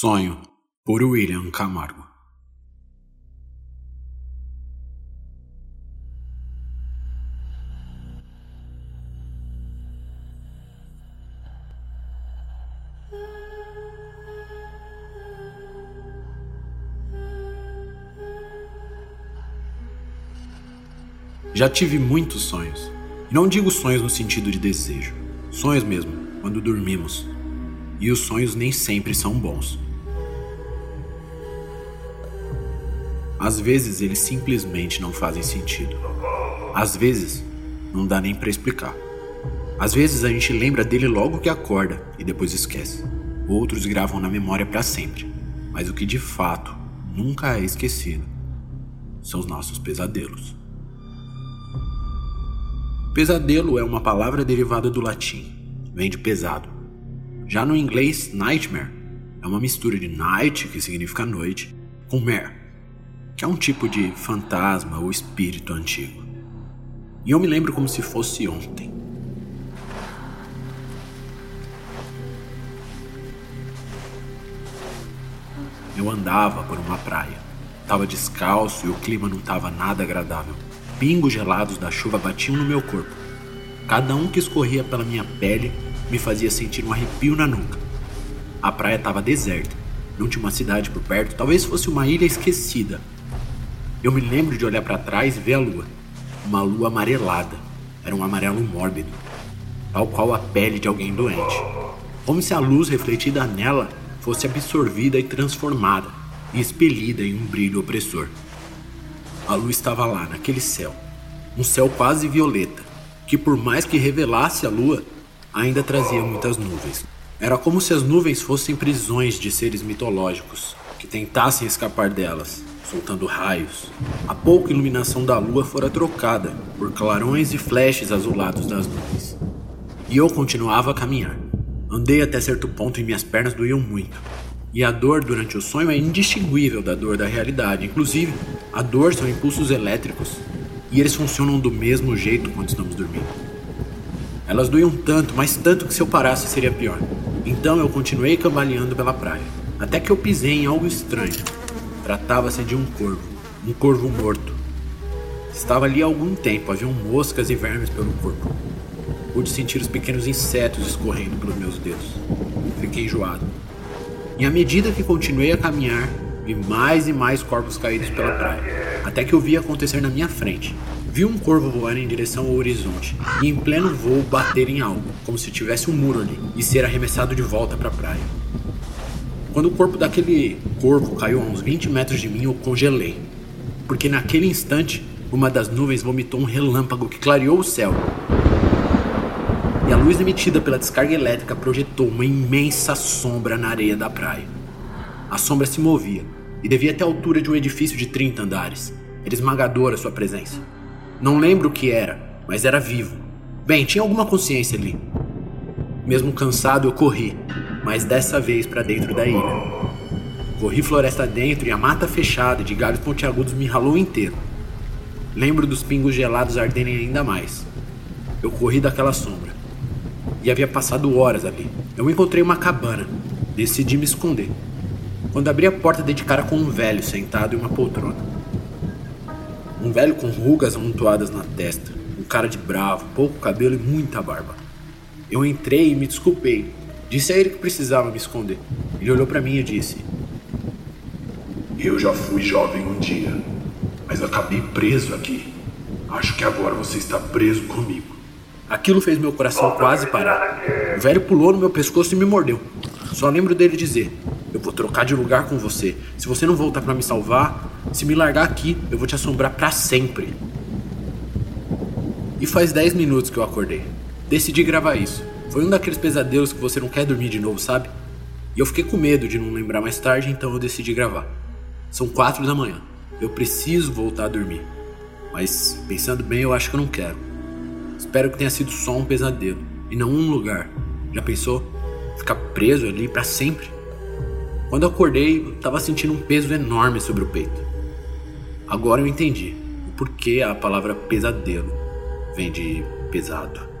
Sonho, por William Camargo. Já tive muitos sonhos. E não digo sonhos no sentido de desejo. Sonhos mesmo, quando dormimos. E os sonhos nem sempre são bons. Às vezes eles simplesmente não fazem sentido. Às vezes não dá nem para explicar. Às vezes a gente lembra dele logo que acorda e depois esquece. Outros gravam na memória para sempre. Mas o que de fato nunca é esquecido são os nossos pesadelos. Pesadelo é uma palavra derivada do latim, vem de pesado. Já no inglês, nightmare é uma mistura de night, que significa noite, com mare, que é um tipo de fantasma ou espírito antigo. E eu me lembro como se fosse ontem. Eu andava por uma praia. Tava descalço e o clima não tava nada agradável. Pingos gelados da chuva batiam no meu corpo. Cada um que escorria pela minha pele me fazia sentir um arrepio na nuca. A praia estava deserta, não tinha uma cidade por perto, talvez fosse uma ilha esquecida, eu me lembro de olhar para trás e ver a lua. Uma lua amarelada. Era um amarelo mórbido, tal qual a pele de alguém doente. Como se a luz refletida nela fosse absorvida e transformada e expelida em um brilho opressor. A lua estava lá, naquele céu. Um céu quase violeta, que por mais que revelasse a lua, ainda trazia muitas nuvens. Era como se as nuvens fossem prisões de seres mitológicos que tentassem escapar delas soltando raios. A pouca iluminação da lua fora trocada por clarões e flashes azulados das nuvens. E eu continuava a caminhar. Andei até certo ponto e minhas pernas doíam muito. E a dor durante o sonho é indistinguível da dor da realidade. Inclusive, a dor são impulsos elétricos e eles funcionam do mesmo jeito quando estamos dormindo. Elas doíam tanto, mas tanto que se eu parasse seria pior. Então eu continuei cambaleando pela praia, até que eu pisei em algo estranho. Tratava-se de um corvo, um corvo morto. Estava ali há algum tempo, haviam moscas e vermes pelo corpo. Pude sentir os pequenos insetos escorrendo pelos meus dedos. Fiquei enjoado. E à medida que continuei a caminhar, vi mais e mais corpos caídos pela praia, até que eu vi acontecer na minha frente. Vi um corvo voar em direção ao horizonte e, em pleno voo, bater em algo, como se tivesse um muro ali, e ser arremessado de volta para a praia. Quando o corpo daquele corvo caiu a uns 20 metros de mim, eu congelei. Porque naquele instante, uma das nuvens vomitou um relâmpago que clareou o céu. E a luz emitida pela descarga elétrica projetou uma imensa sombra na areia da praia. A sombra se movia e devia ter a altura de um edifício de 30 andares. Era esmagadora sua presença. Não lembro o que era, mas era vivo. Bem, tinha alguma consciência ali. Mesmo cansado, eu corri, mas dessa vez para dentro da ilha. Corri floresta dentro e a mata fechada de galhos pontiagudos me ralou inteiro. Lembro dos pingos gelados arderem ainda mais. Eu corri daquela sombra. E havia passado horas ali. Eu encontrei uma cabana. Decidi me esconder. Quando abri a porta, dei de cara com um velho sentado em uma poltrona. Um velho com rugas amontoadas na testa, um cara de bravo, pouco cabelo e muita barba. Eu entrei e me desculpei, Disse a ele que precisava me esconder. Ele olhou para mim e disse: Eu já fui jovem um dia, mas acabei preso aqui. Acho que agora você está preso comigo. Aquilo fez meu coração quase parar. O velho pulou no meu pescoço e me mordeu. Só lembro dele dizer: Eu vou trocar de lugar com você. Se você não voltar para me salvar, se me largar aqui, eu vou te assombrar para sempre. E faz 10 minutos que eu acordei. Decidi gravar isso. Foi um daqueles pesadelos que você não quer dormir de novo, sabe? E eu fiquei com medo de não lembrar mais tarde, então eu decidi gravar. São quatro da manhã. Eu preciso voltar a dormir. Mas pensando bem, eu acho que eu não quero. Espero que tenha sido só um pesadelo e não um lugar. Já pensou? Ficar preso ali para sempre? Quando eu acordei, eu tava sentindo um peso enorme sobre o peito. Agora eu entendi o porquê a palavra pesadelo vem de pesado.